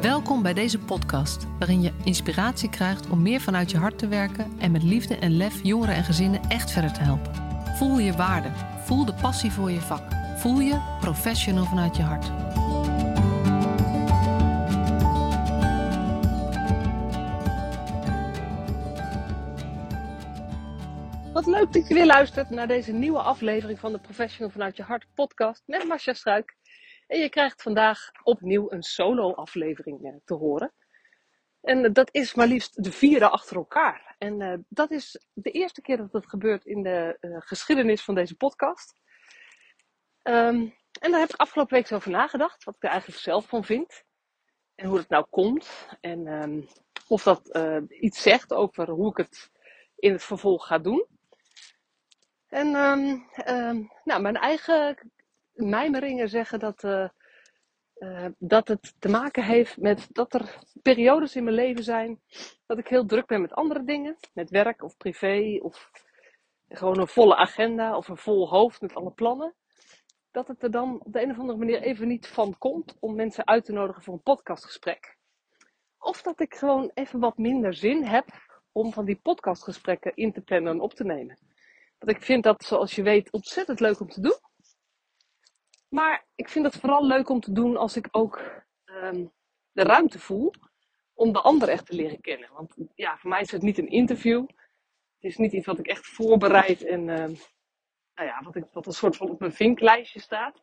Welkom bij deze podcast, waarin je inspiratie krijgt om meer vanuit je hart te werken en met liefde en lef jongeren en gezinnen echt verder te helpen. Voel je waarde, voel de passie voor je vak, voel je professional vanuit je hart. Wat leuk dat je weer luistert naar deze nieuwe aflevering van de Professional vanuit je hart podcast met Marcia Struik. En je krijgt vandaag opnieuw een solo aflevering eh, te horen. En eh, dat is maar liefst de vierde achter elkaar. En uh, dat is de eerste keer dat het gebeurt in de geschiedenis van deze podcast. Um, en daar heb ik afgelopen week zo over nagedacht, wat ik er eigenlijk zelf van vind. En hoe het nou komt. En um, of dat iets zegt over hoe ik het in het vervolg ga doen. En um, nou, mijn eigen mijmeringen zeggen dat, uh, uh, dat het te maken heeft met dat er periodes in mijn leven zijn dat ik heel druk ben met andere dingen, met werk of privé of gewoon een volle agenda of een vol hoofd met alle plannen. Dat het er dan op de een of andere manier even niet van komt om mensen uit te nodigen voor een podcastgesprek. Of dat ik gewoon even wat minder zin heb om van die podcastgesprekken in te plannen en op te nemen. Want ik vind dat, zoals je weet, ontzettend leuk om te doen. Maar ik vind het vooral leuk om te doen als ik ook um, de ruimte voel om de ander echt te leren kennen. Want ja, voor mij is het niet een interview. Het is niet iets wat ik echt voorbereid en uh, nou ja, wat, ik, wat een soort van op mijn vinklijstje staat.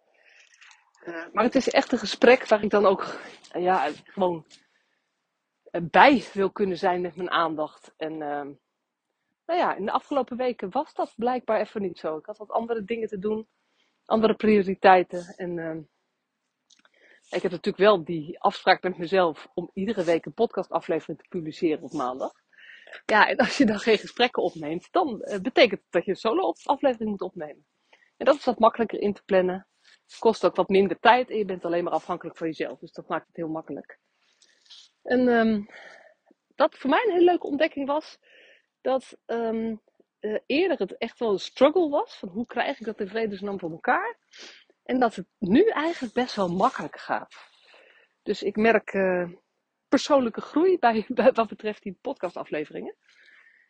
Uh, maar het is echt een gesprek waar ik dan ook ja, gewoon bij wil kunnen zijn met mijn aandacht. En uh, nou ja, in de afgelopen weken was dat blijkbaar even niet zo. Ik had wat andere dingen te doen andere prioriteiten. En uh, ik heb natuurlijk wel die afspraak met mezelf om iedere week een podcastaflevering te publiceren op maandag. Ja, en als je dan geen gesprekken opneemt, dan uh, betekent het dat je een solo-aflevering moet opnemen. En dat is wat makkelijker in te plannen. Kost ook wat minder tijd en je bent alleen maar afhankelijk van jezelf. Dus dat maakt het heel makkelijk. En dat voor mij een hele leuke ontdekking was dat um, uh, eerder het echt wel een struggle was. Van hoe krijg ik dat in vredesnaam voor elkaar? En dat het nu eigenlijk best wel makkelijk gaat. Dus ik merk uh, persoonlijke groei bij, wat betreft die podcastafleveringen.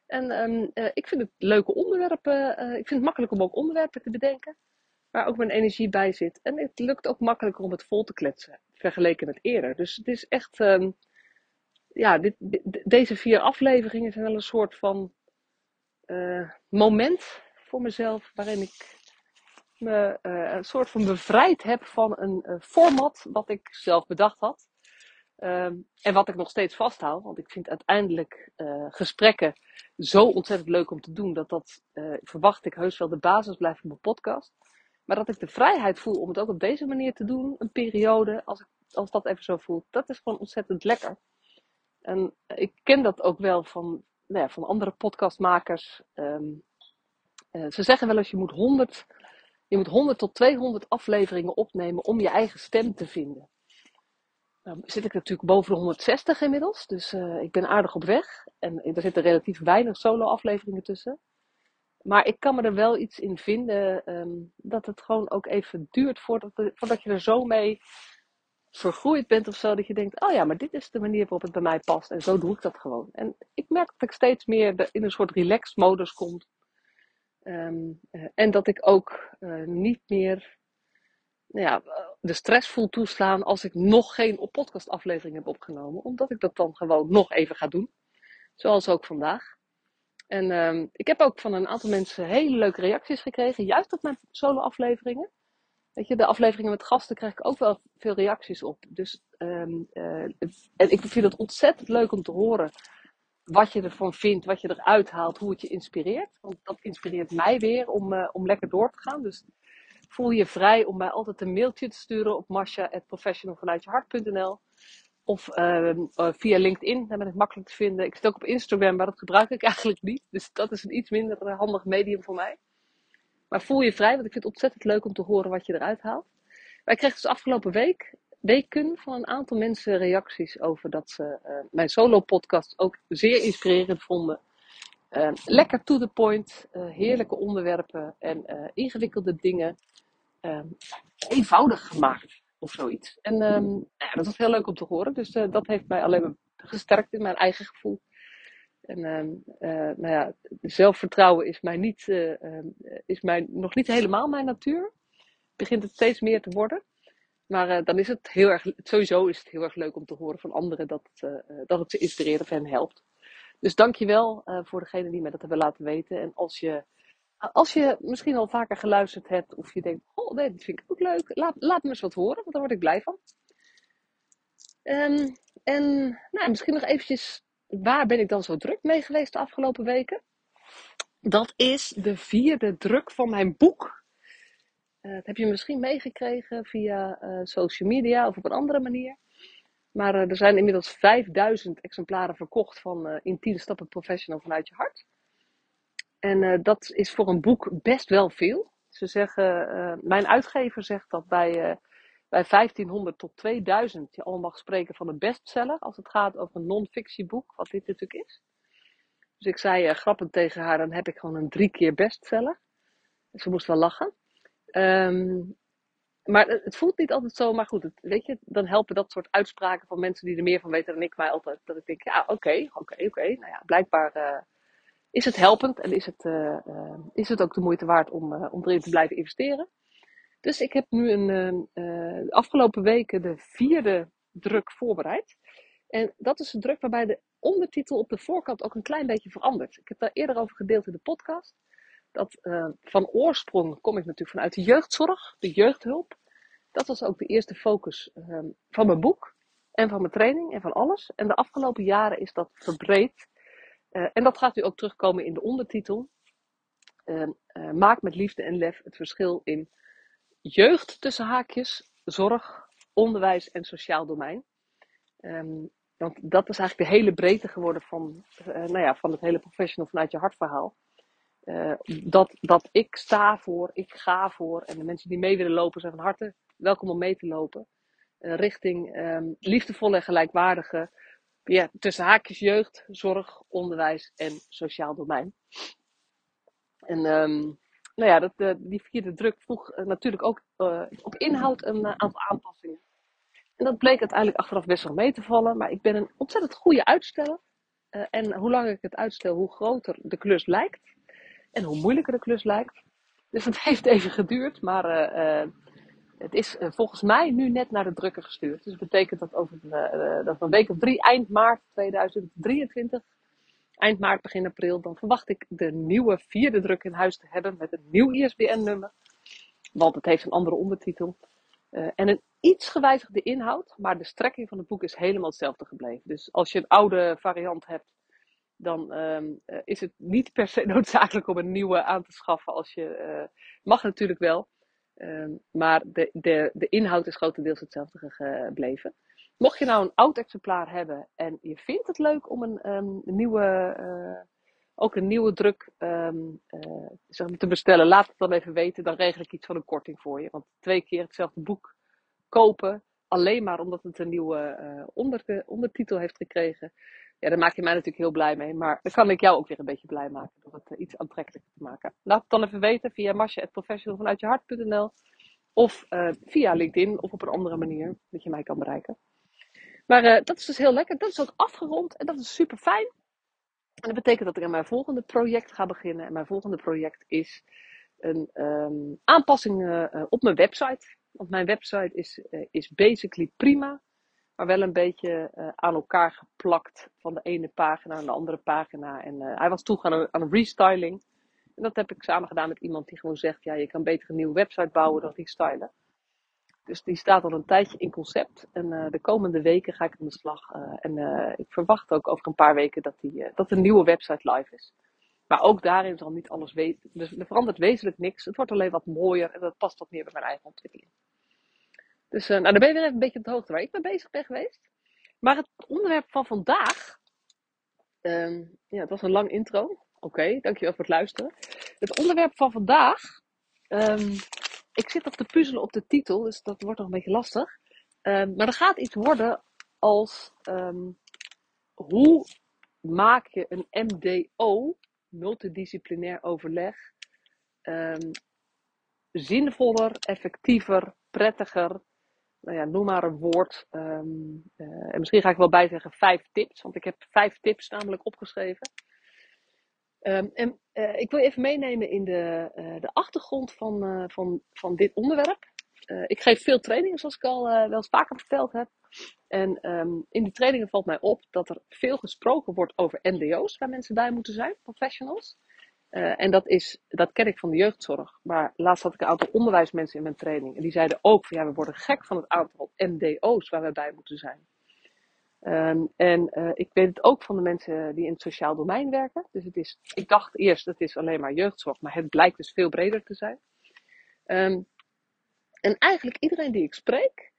En um, uh, ik vind het leuke onderwerpen. ik vind het makkelijk om ook onderwerpen te bedenken. Waar ook mijn energie bij zit. En het lukt ook makkelijker om het vol te kletsen. Vergeleken met eerder. Dus het is echt. Um, ja, dit, deze vier afleveringen zijn wel een soort van uh, moment voor mezelf waarin ik me uh, een soort van bevrijd heb van een uh, format wat ik zelf bedacht had. Um, en wat ik nog steeds vasthoud, want ik vind uiteindelijk gesprekken zo ontzettend leuk om te doen, dat dat, verwacht ik, heus wel de basis blijft van mijn podcast. Maar dat ik de vrijheid voel om het ook op deze manier te doen, een periode, als, als dat even zo voelt, dat is gewoon ontzettend lekker. En ik ken dat ook wel van nou ja, van andere podcastmakers. Um, uh, ze zeggen wel eens, je moet 100, je moet 100 tot 200 afleveringen opnemen om je eigen stem te vinden. Nou zit ik natuurlijk boven de 160 inmiddels, dus uh, ik ben aardig op weg. En er zitten relatief weinig solo afleveringen tussen. Maar ik kan me er wel iets in vinden um, dat het gewoon ook even duurt voordat, voordat je er zo mee vergroeid bent of zo, dat je denkt, oh ja, maar dit is de manier waarop het bij mij past en zo doe ik dat gewoon. En ik merk dat ik steeds meer in een soort relaxed modus kom. Um, uh, en dat ik ook uh, niet meer nou ja, de stress voel toeslaan als ik nog geen podcastaflevering heb opgenomen, omdat ik dat dan gewoon nog even ga doen. Zoals ook vandaag. En um, ik heb ook van een aantal mensen hele leuke reacties gekregen, juist op mijn solo afleveringen. Weet je, de afleveringen met gasten krijg ik ook wel veel reacties op. Dus um, uh, en ik vind het ontzettend leuk om te horen wat je ervan vindt, wat je eruit haalt, hoe het je inspireert. Want dat inspireert mij weer om, uh, om lekker door te gaan. Dus voel je vrij om mij altijd een mailtje te sturen op masha.professionalvanuitjehart.nl of uh, via LinkedIn, daar ben ik makkelijk te vinden. Ik zit ook op Instagram, maar dat gebruik ik eigenlijk niet. Dus dat is een iets minder handig medium voor mij. Maar voel je vrij, want ik vind het ontzettend leuk om te horen wat je eruit haalt. Wij kregen dus afgelopen week, weken van een aantal mensen reacties over dat ze uh, mijn solo-podcast ook zeer inspirerend vonden. Uh, lekker to the point, uh, heerlijke onderwerpen en ingewikkelde dingen eenvoudig gemaakt. of zoiets. En ehm, ja, dat was heel leuk om te horen. Dus dat heeft mij alleen maar gesterkt in mijn eigen gevoel. En uh, nou ja, zelfvertrouwen is, mij niet, uh, is mij nog niet helemaal mijn natuur. Begint het steeds meer te worden. Maar uh, dan is het heel erg, sowieso is het heel erg leuk om te horen van anderen dat dat het ze inspireert of hen helpt. Dus dankjewel voor degene die mij dat hebben laten weten. En als je, als je misschien al vaker geluisterd hebt of je denkt, oh nee, dat vind ik ook leuk, laat, laat me eens wat horen, want daar word ik blij van. Um, en nou, misschien nog eventjes waar ben ik dan zo druk mee geweest de afgelopen weken? Dat is de vierde druk van mijn boek. Uh, dat heb je misschien meegekregen via uh, social media of op een andere manier. Maar uh, er zijn inmiddels 5000 exemplaren verkocht van In 10 Stappen Professional vanuit je hart. En dat is voor een boek best wel veel. Ze zeggen, mijn uitgever zegt dat bij bij 1500 tot 2000 je al mag spreken van een bestseller als het gaat over een non-fictieboek, wat dit natuurlijk is. Dus ik zei uh, grappend tegen haar, dan heb ik gewoon een drie keer bestseller. Ze moest wel lachen. Um, maar het voelt niet altijd zo, maar goed, weet je, dan helpen dat soort uitspraken van mensen die er meer van weten dan ik mij altijd. Dat ik denk, ja, oké, oké, oké. Nou ja, blijkbaar uh, is het helpend en is het, uh, is het ook de moeite waard om, om erin te blijven investeren. Dus ik heb nu een, uh, afgelopen weken de vierde druk voorbereid. En dat is een druk waarbij de ondertitel op de voorkant ook een klein beetje verandert. Ik heb daar eerder over gedeeld in de podcast. Dat uh, van oorsprong kom ik natuurlijk vanuit de jeugdzorg, de jeugdhulp. Dat was ook de eerste focus uh, van mijn boek en van mijn training en van alles. En de afgelopen jaren is dat verbreed. Uh, en dat gaat nu ook terugkomen in de ondertitel. Ehm, maak met liefde en lef het verschil in jeugd tussen haakjes, zorg, onderwijs en sociaal domein. Um, want dat is eigenlijk de hele breedte geworden van, uh, nou ja, van het hele professional vanuit je hartverhaal. Uh, dat, dat ik sta voor, ik ga voor. En de mensen die mee willen lopen zijn van harte welkom om mee te lopen. Uh, richting um, liefdevolle en gelijkwaardige ja, tussen haakjes jeugd, zorg, onderwijs en sociaal domein. En um, nou ja, dat, uh, die vierde druk vroeg uh, natuurlijk ook uh, op inhoud een aantal aanpassingen. En dat bleek uiteindelijk achteraf best wel mee te vallen. Maar ik ben een ontzettend goede uitsteller. en hoe langer ik het uitstel, hoe groter de klus lijkt. En hoe moeilijker de klus lijkt. Dus het heeft even geduurd. Maar het is volgens mij nu net naar de drukker gestuurd. Dus dat betekent dat over dat een week of drie, eind maart 2023 eind maart, begin april, dan verwacht ik de nieuwe vierde druk in huis te hebben met een nieuw ISBN-nummer. Want het heeft een andere ondertitel. Uh, en een iets gewijzigde inhoud, maar de strekking van het boek is helemaal hetzelfde gebleven. Dus als je een oude variant hebt, dan um, uh, is het niet per se noodzakelijk om een nieuwe aan te schaffen. Als je, uh, mag natuurlijk wel, um, maar de, de, de inhoud is grotendeels hetzelfde gebleven. Mocht je nou een oud exemplaar hebben en je vindt het leuk om een, um, nieuwe, uh, ook een nieuwe druk um, uh, zeg maar te bestellen, laat het dan even weten. Dan regel ik iets van een korting voor je. Want twee keer hetzelfde boek kopen, alleen maar omdat het een nieuwe onder, ondertitel heeft gekregen. Ja, daar maak je mij natuurlijk heel blij mee. Maar dan kan ik jou ook weer een beetje blij maken door het iets aantrekkelijker te maken. Laat het dan even weten via masje.professionalvanuitjehart.nl of via LinkedIn of op een andere manier dat je mij kan bereiken. Maar uh, dat is dus heel lekker. Dat is ook afgerond en dat is super fijn. En dat betekent dat ik aan mijn volgende project ga beginnen. En mijn volgende project is een um, aanpassing uh, op mijn website. Want mijn website is, uh, is basically prima. Maar wel een beetje aan elkaar geplakt. Van de ene pagina naar de andere pagina. En hij was toe aan aan een restyling. En dat heb ik samen gedaan met iemand die gewoon zegt: ja, je kan beter een nieuwe website bouwen dan restylen. Dus die staat al een tijdje in concept. En uh, de komende weken ga ik aan de slag. Uh, en uh, ik verwacht ook over een paar weken dat, die, dat een nieuwe website live is. Maar ook daarin zal niet alles weten. Dus er verandert wezenlijk niks. Het wordt alleen wat mooier en dat past wat meer bij mijn eigen ontwikkeling. Dus nou, dan ben je weer even een beetje op de hoogte waar ik mee bezig ben geweest. Maar het onderwerp van vandaag. Um, ja, het was een lang intro. Oké, dankjewel voor het luisteren. Het onderwerp van vandaag. Um, ik zit nog te puzzelen op de titel, dus dat wordt nog een beetje lastig. Um, maar er gaat iets worden als um, hoe maak je een MDO, multidisciplinair overleg, um, zinvoller, effectiever, prettiger, nou ja, noem maar een woord. Ehm, eh, en misschien ga ik wel bij zeggen vijf tips, want ik heb vijf tips namelijk opgeschreven. Ehm, en uh, ik wil even meenemen in de, uh, de achtergrond van, van, van dit onderwerp. ik geef veel trainingen, zoals ik al wel eens vaker verteld heb. En um, in die trainingen valt mij op dat er veel gesproken wordt over NDO's, waar mensen bij moeten zijn, professionals. En dat, is, dat ken ik van de jeugdzorg. Maar laatst had ik een aantal onderwijsmensen in mijn training. En die zeiden ook van ja, we worden gek van het aantal NDO's waar we bij moeten zijn. Um, en uh, ik weet het ook van de mensen die in het sociaal domein werken. Dus het is, ik dacht eerst het is alleen maar jeugdzorg, maar het blijkt dus veel breder te zijn. Um, en eigenlijk iedereen die ik spreek,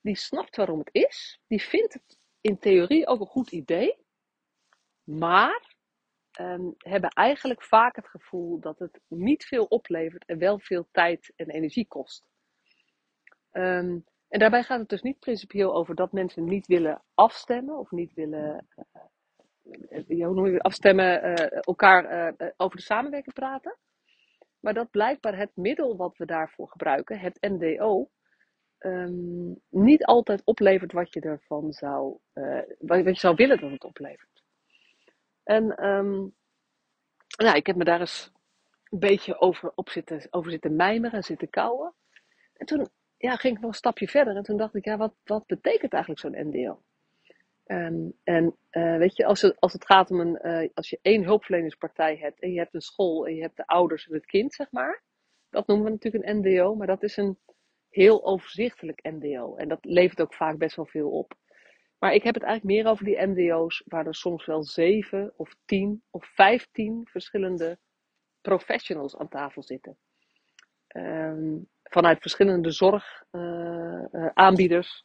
die snapt waarom het is. Die vindt het in theorie ook een goed idee. Maar um, hebben eigenlijk vaak het gevoel dat het niet veel oplevert en wel veel tijd en energie kost. En daarbij gaat het dus niet principieel over dat mensen niet willen afstemmen of niet willen uh, hoe noem je, afstemmen, uh, elkaar over de samenwerking praten. Maar dat blijkbaar het middel wat we daarvoor gebruiken, het NDO, um, niet altijd oplevert wat je ervan zou, wat je zou willen dat het oplevert. En um, nou, ik heb me daar eens een beetje over, op zitten, over zitten mijmeren en zitten kouwen. En toen ja, ging ik nog een stapje verder en toen dacht ik, ja, wat, wat betekent eigenlijk zo'n NDO? Um, en uh, weet je, als het, als het gaat om een, uh, als je één hulpverleningspartij hebt en je hebt een school en je hebt de ouders en het kind, zeg maar. Dat noemen we natuurlijk een NDO, maar dat is een heel overzichtelijk NDO. En dat levert ook vaak best wel veel op. Maar ik heb het eigenlijk meer over die MDO's, waar er soms wel zeven of tien of vijftien verschillende professionals aan tafel zitten. Um, vanuit verschillende zorgaanbieders.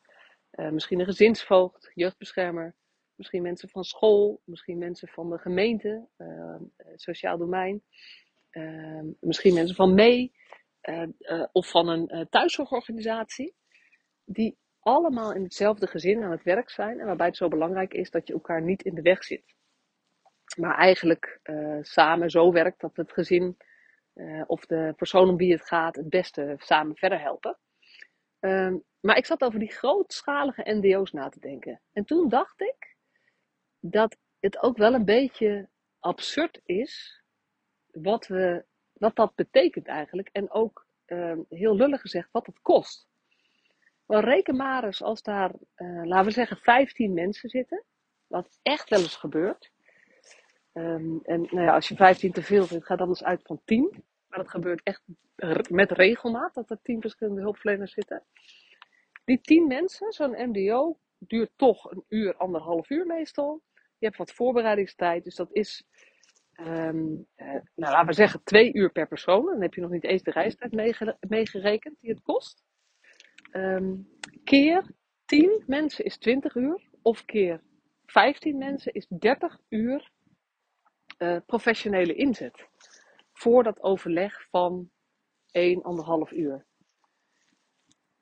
Uh, uh, misschien een gezinsvoogd, jeugdbeschermer. Misschien mensen van school, misschien mensen van de gemeente, sociaal domein. Misschien mensen van mee of van een thuiszorgorganisatie. Die allemaal in hetzelfde gezin aan het werk zijn. En waarbij het zo belangrijk is dat je elkaar niet in de weg zit. Maar eigenlijk samen zo werkt dat het gezin uh, of de persoon om wie het gaat het beste samen verder helpen. Um, maar ik zat over die grootschalige NDO's na te denken. En toen dacht ik dat het ook wel een beetje absurd is wat, we, wat dat betekent eigenlijk. En ook uh, heel lullig gezegd wat het kost. Maar reken maar eens als daar, uh, laten we zeggen, 15 mensen zitten. Wat echt wel eens gebeurt. Um, en nou ja, als je 15 te veel vindt, ga dan eens uit van 10. Maar dat gebeurt echt met regelmaat, dat er 10 verschillende hulpverleners zitten. Die 10 mensen, zo'n MDO, duurt toch een uur, anderhalf uur meestal. Je hebt wat voorbereidingstijd, dus dat is, um, uh, nou laten we zeggen, twee uur per persoon. Dan heb je nog niet eens de reistijd meegerekend die het kost. Um, keer 10 mensen is 20 uur. Of keer 15 mensen is 30 uur uh, professionele inzet. Voor dat overleg van 1,5 uur.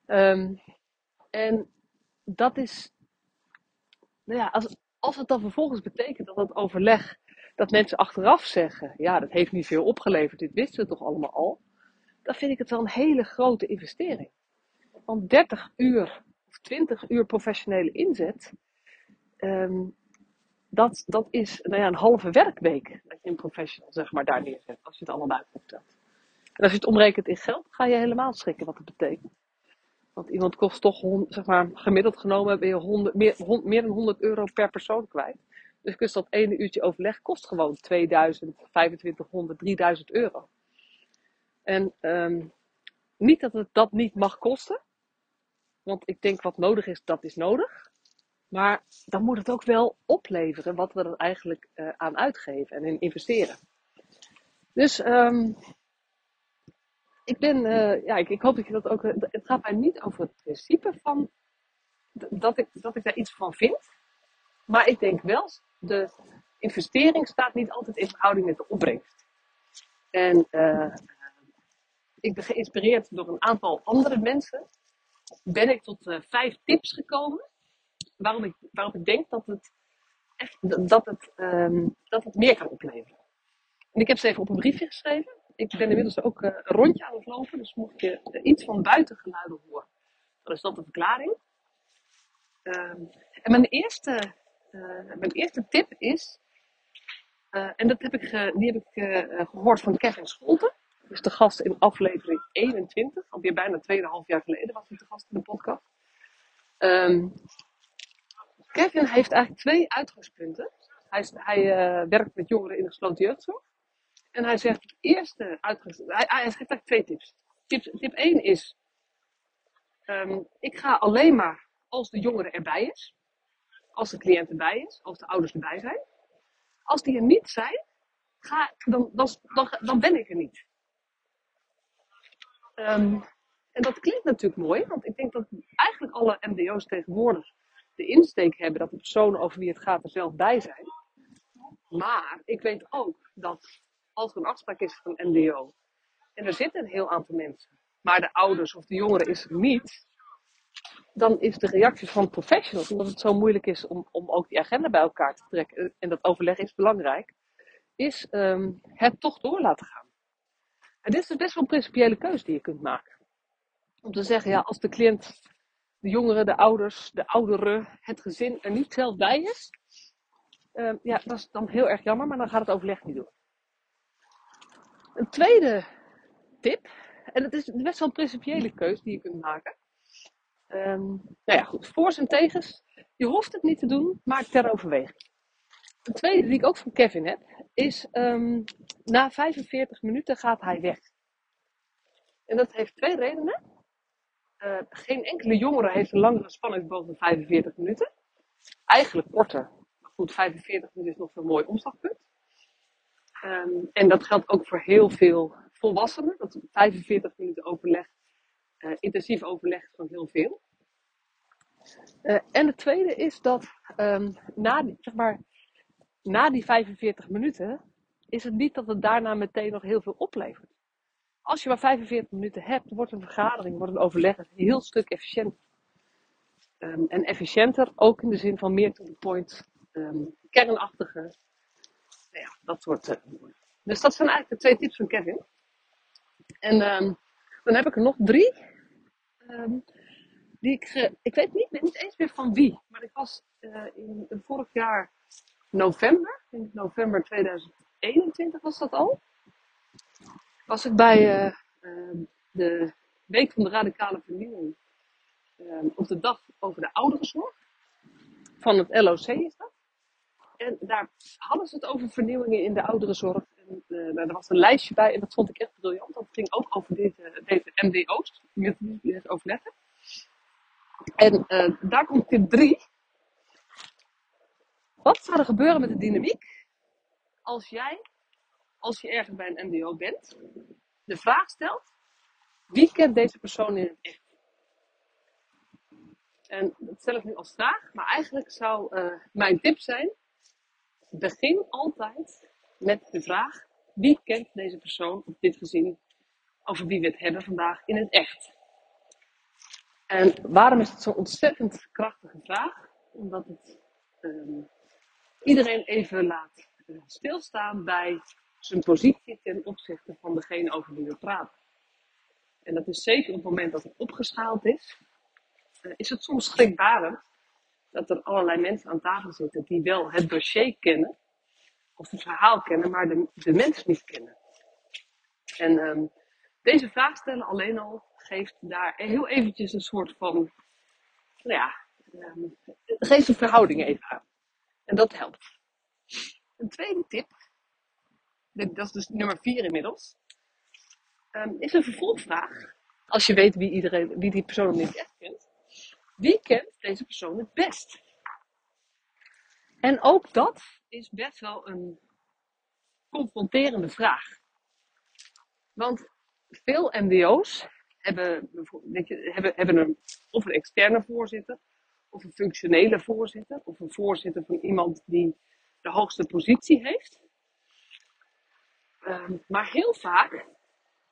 Um, en dat is, nou ja, als, als het dan vervolgens betekent dat het overleg, dat mensen achteraf zeggen, ja, dat heeft niet veel opgeleverd, dit wisten we toch allemaal al. Dan vind ik het wel een hele grote investering van 30 uur of 20 uur professionele inzet, um, dat, dat is nou ja, een halve werkweek dat je een professional zeg maar, daar neerzet, als je het allemaal bij optelt. En als je het omrekent in geld, ga je helemaal schrikken wat het betekent. Want iemand kost toch, zeg maar, gemiddeld genomen ben je 100, meer, dan 100 euro per persoon kwijt. Dus dat ene uurtje overleg kost gewoon 2000, 2500, 3000 euro. En um, niet dat het dat niet mag kosten. Want ik denk wat nodig is, dat is nodig. Maar dan moet het ook wel opleveren wat we er eigenlijk uh, aan uitgeven en in investeren. Dus um, ik ben, uh, ja, ik, ik, hoop dat je dat ook. Uh, het gaat mij niet over het principe van dat ik, dat ik daar iets van vind. Maar ik denk wel, de investering staat niet altijd in verhouding met de opbrengst. En ik ben geïnspireerd door een aantal andere mensen ben ik tot vijf tips gekomen. Waarom ik, waarom ik denk dat het, dat, het, um, dat het meer kan opleveren. En ik heb ze even op een briefje geschreven. Ik ben inmiddels ook uh, een rondje aan het lopen. Dus mocht je iets van buitengeluiden horen, Dan is dat de verklaring. Ehm, en mijn eerste, uh, mijn eerste tip is, en dat heb ik die heb ik gehoord van Kevin Scholten. Dus de gast in aflevering 21, alweer bijna 2,5 jaar geleden was hij de gast in de podcast. Um, Kevin heeft eigenlijk twee uitgangspunten. Hij, hij werkt met jongeren in de gesloten jeugdzorg. En hij zegt, het eerste uitgangspunt, hij, hij geeft eigenlijk twee tips. Tip, tip 1 is, um, ik ga alleen maar als de jongere erbij is. Als de cliënt erbij is, als de ouders erbij zijn. Als die er niet zijn, ga, dan, dan, dan, ben ik er niet. Um, en dat klinkt natuurlijk mooi, want ik denk dat eigenlijk alle MDO's tegenwoordig de insteek hebben dat de personen over wie het gaat er zelf bij zijn. Maar ik weet ook dat als er een afspraak is van een MDO en er zitten een heel aantal mensen, maar de ouders of de jongeren is er niet, dan is de reactie van professionals, omdat het zo moeilijk is om, om ook die agenda bij elkaar te trekken, en dat overleg is belangrijk, is um, het toch door laten gaan. En dit is dus best wel een principiële keuze die je kunt maken. Om te zeggen, ja, als de cliënt, de jongeren, de ouders, de ouderen, het gezin er niet zelf bij is, um, ja, dat is dan heel erg jammer, maar dan gaat het overleg niet door. Een tweede tip, en het is best wel een principiële keuze die je kunt maken, Um, nou ja, goed. Voor's en tegens. Je hoeft het niet te doen, maar ter overweging. Een tweede die ik ook van Kevin heb, is um, na 45 minuten gaat hij weg. En dat heeft twee redenen. Uh, geen enkele jongere heeft een langere spanningsboog dan 45 minuten. Eigenlijk korter. Maar goed, 45 minuten is nog zo'n mooi omslagpunt. Um, en dat geldt ook voor heel veel volwassenen. Dat 45 minuten overleg uh, intensief overleg van heel veel. Uh, en het tweede is dat um, na, zeg maar, na die 45 minuten is het niet dat het daarna meteen nog heel veel oplevert. Als je maar 45 minuten hebt, wordt een vergadering, wordt een overleg een heel stuk efficiënter. Um, en efficiënter ook in de zin van meer to the point, um, kernachtige, nou ja, dat soort uh, Dus dat zijn eigenlijk de twee tips van Kevin. En dan heb ik er nog drie. Die ik, ik weet niet, niet eens meer van wie. Maar ik was in, in, vorig jaar november, in november 2021 was dat al. Was ik bij uh, de Week van de Radicale Vernieuwing. Ehm, op de dag over de ouderenzorg. Van het LOC is dat. En daar hadden ze het over vernieuwingen in de ouderenzorg. En, uh, er was een lijstje bij en dat vond ik echt briljant. Dat ging ook over deze, deze MDO's, het overleggen. En daar komt tip 3. Wat zou er gebeuren met de dynamiek als jij, als je ergens bij een MDO bent, de vraag stelt: wie kent deze persoon in het echt? En dat stel ik nu als vraag, maar eigenlijk zou uh, mijn tip zijn: begin altijd met de vraag: wie kent deze persoon of dit gezin over wie we het hebben vandaag in het echt? En waarom is het zo'n ontzettend krachtige vraag? Omdat het um, iedereen even laat uh, stilstaan bij zijn positie ten opzichte van degene over wie we praten. En dat is zeker op het moment dat het opgeschaald is, uh, is het soms schrikbarend dat er allerlei mensen aan tafel zitten die wel het dossier kennen, of het verhaal kennen, maar de, de mens niet kennen. En um, deze vraag stellen alleen al geeft daar heel eventjes een soort van, nou ja, um, geeft de verhouding even aan. En dat helpt. Een tweede tip, dat is dus nummer vier inmiddels, um, is een vervolgvraag. Als je weet wie, iedereen, wie die persoon niet echt kent. Wie kent deze persoon het best? En ook dat is best wel een confronterende vraag. Want veel MBO's hebben, hebben, hebben een, of een externe voorzitter, of een functionele voorzitter, of een voorzitter van iemand die de hoogste positie heeft. Um, maar heel vaak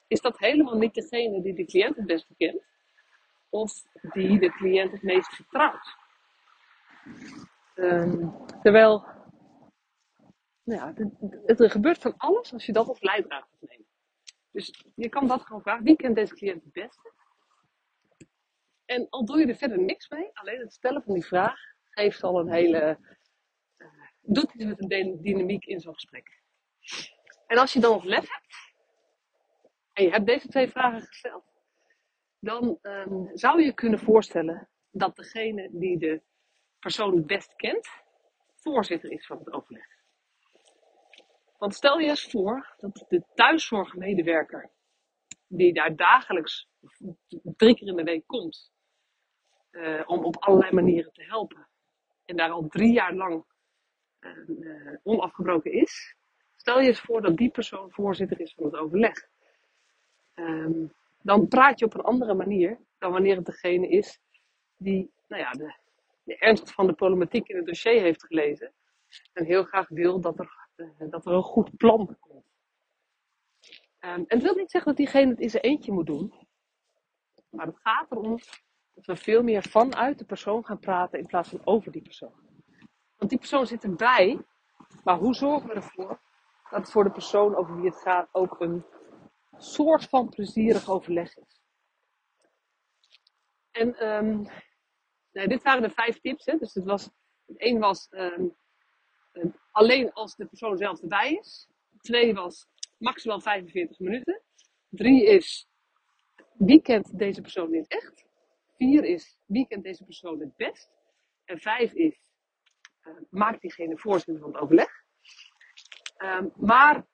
is dat helemaal niet degene die de cliënt het beste kent, of die de cliënt het meest vertrouwt. Um, terwijl, nou ja, het, er gebeurt van alles als je dat als leidraad neemt. Dus je kan dat gewoon vragen. Wie kent deze cliënt het beste? En al doe je er verder niks mee, alleen het stellen van die vraag geeft al een hele. Uh, doet iets met een dynamiek in zo'n gesprek. En als je dan nog lef hebt, en je hebt deze twee vragen gesteld, dan um, zou je kunnen voorstellen dat degene die de persoon het best kent, voorzitter is van het overleg. Want stel je eens voor dat de thuiszorgmedewerker, die daar dagelijks drie keer in de week komt, uh, om op allerlei manieren te helpen, en daar al drie jaar lang uh, onafgebroken is, stel je eens voor dat die persoon voorzitter is van het overleg. Um, dan praat je op een andere manier dan wanneer het degene is die nou ja, de, ernst van de problematiek in het dossier heeft gelezen en heel graag wil dat er, uh, dat er een goed plan komt. Um, en het wil niet zeggen dat diegene het in zijn eentje moet doen, maar het gaat erom dat we veel meer vanuit de persoon gaan praten in plaats van over die persoon. Want die persoon zit erbij, maar hoe zorgen we ervoor dat het voor de persoon over wie het gaat ook een soort van plezierig overleg is? En um, nou, dit waren de vijf tips. Hè? Dus het was, één was um, alleen als de persoon zelf erbij is. Twee was maximaal 45 minuten. Drie is wie kent deze persoon in het echt? Vier is wie kent deze persoon het best? En vijf is uh, maakt diegene voorzitter van het overleg. Um, maar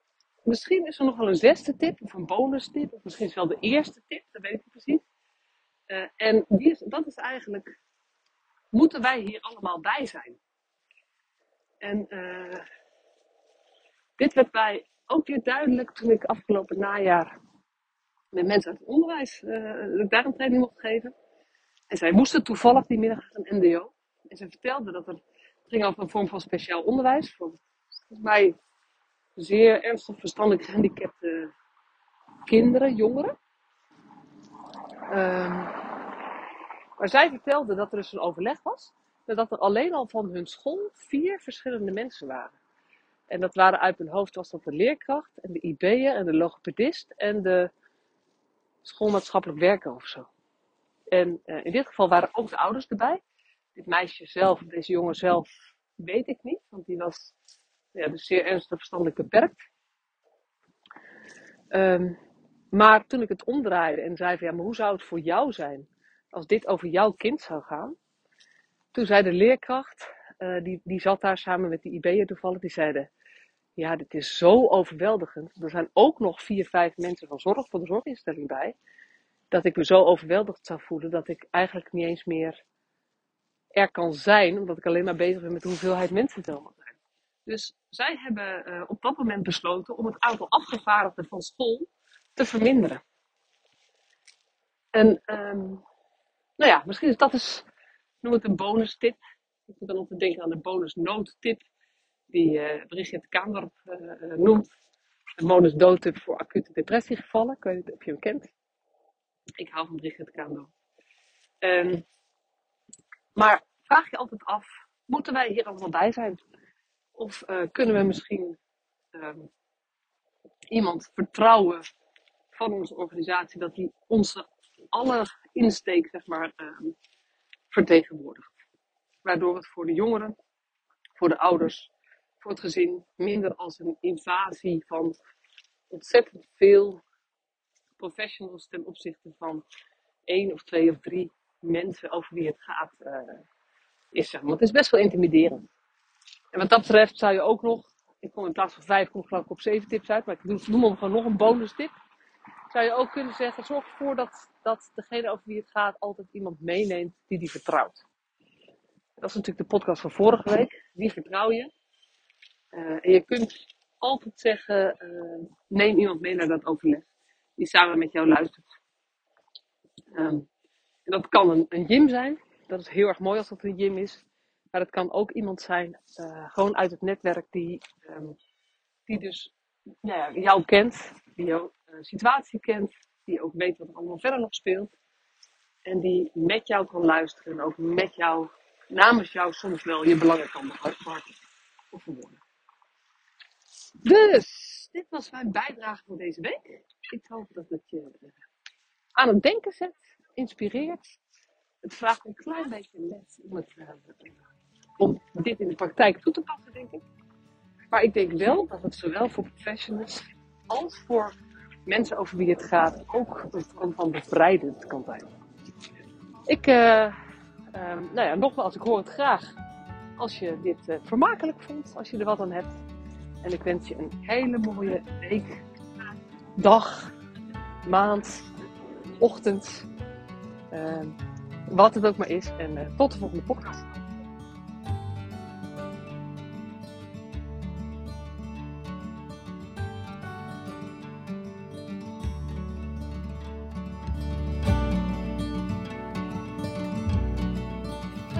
misschien is er nog wel een zesde tip of een bonus tip. Of misschien is wel de eerste tip, dat weet ik niet precies. Uh, en die dat is eigenlijk, moeten wij hier allemaal bij zijn? En uh, dit werd mij ook weer duidelijk toen ik afgelopen najaar met mensen uit het onderwijs uh, daar een training mocht geven. En zij moesten toevallig die middag een NDO. En ze vertelde dat er, het ging over een vorm van speciaal onderwijs. Voor mij zeer ernstig verstandelijk gehandicapte kinderen, jongeren. Um, maar zij vertelde dat er dus een overleg was. Dat er alleen al van hun school vier verschillende mensen waren. En dat waren uit hun hoofd was dat de leerkracht en de IB'er en de logopedist en de schoolmaatschappelijk werker of zo. En uh, in dit geval waren ook de ouders erbij. Dit meisje zelf, deze jongen zelf, weet ik niet, want die was ja, dus zeer ernstig verstandelijk beperkt. Um, maar toen ik het omdraaide en zei van ja, maar hoe zou het voor jou zijn als dit over jouw kind zou gaan? Toen zei de leerkracht, uh, die, die zat daar samen met die IB'er toevallig, die zeiden ja, dit is zo overweldigend. Er zijn ook nog vier, vijf mensen van zorg voor de zorginstelling bij. Dat ik me zo overweldigd zou voelen dat ik eigenlijk niet eens meer er kan zijn, omdat ik alleen maar bezig ben met de hoeveelheid mensen tel. Dus zij hebben uh, op dat moment besloten om het aantal afgevaardigden van school te verminderen. En um, nou ja, misschien is dat eens, noem het een bonus tip. Ik moet dan altijd denken aan de bonus noodtip die uh, Brigitte Kaandorp uh, noemt. Een bonus doodtip voor acute depressiegevallen. Ik weet niet of je hem kent. Ik hou van Brigitte Kaandorp. Um, maar vraag je altijd af, moeten wij hier allemaal bij zijn? Of uh, kunnen we misschien um, iemand vertrouwen van onze organisatie dat die onze alle insteek zeg maar, um, vertegenwoordigt? Waardoor het voor de jongeren, voor de ouders, voor het gezin minder als een invasie van ontzettend veel professionals ten opzichte van één of twee of drie mensen over wie het gaat uh, is. Zeg maar. Het is best wel intimiderend. En wat dat betreft zou je ook nog, ik kom in plaats van vijf, kom geloof ik op zeven tips uit, maar ik doe, noem hem gewoon nog een bonus tip. Zou je ook kunnen zeggen, zorg ervoor dat, dat degene over wie het gaat altijd iemand meeneemt die die vertrouwt. Dat is natuurlijk de podcast van vorige week. Wie vertrouw je? Uh, en je kunt altijd zeggen, uh, neem iemand mee naar dat overleg. Die samen met jou luistert. Um, en dat kan een, een gym zijn. Dat is heel erg mooi als dat een gym is. Maar het kan ook iemand zijn, uh, gewoon uit het netwerk, die, um, die dus nou ja, jou kent. Die jouw situatie kent. Die ook weet wat er allemaal verder nog speelt. En die met jou kan luisteren. En ook met jou, namens jou soms wel je belangen kan behartigen of verwoorden. Dus, dit was mijn bijdrage voor deze week. Ik hoop dat het je aan het denken zet, inspireert. het vraagt een klein beetje les om, het, eh, om dit in de praktijk toe te passen, denk ik. Maar ik denk wel dat het zowel voor professionals als voor mensen over wie het gaat ook een vorm van bevrijdend kan zijn. Ik, uh, nou ja, nogmaals, ik hoor het graag als je dit uh, vermakelijk vond, als je er wat aan hebt. En ik wens je een hele mooie week, dag, maand, ochtend, uh, wat het ook maar is. En uh, tot de volgende podcast.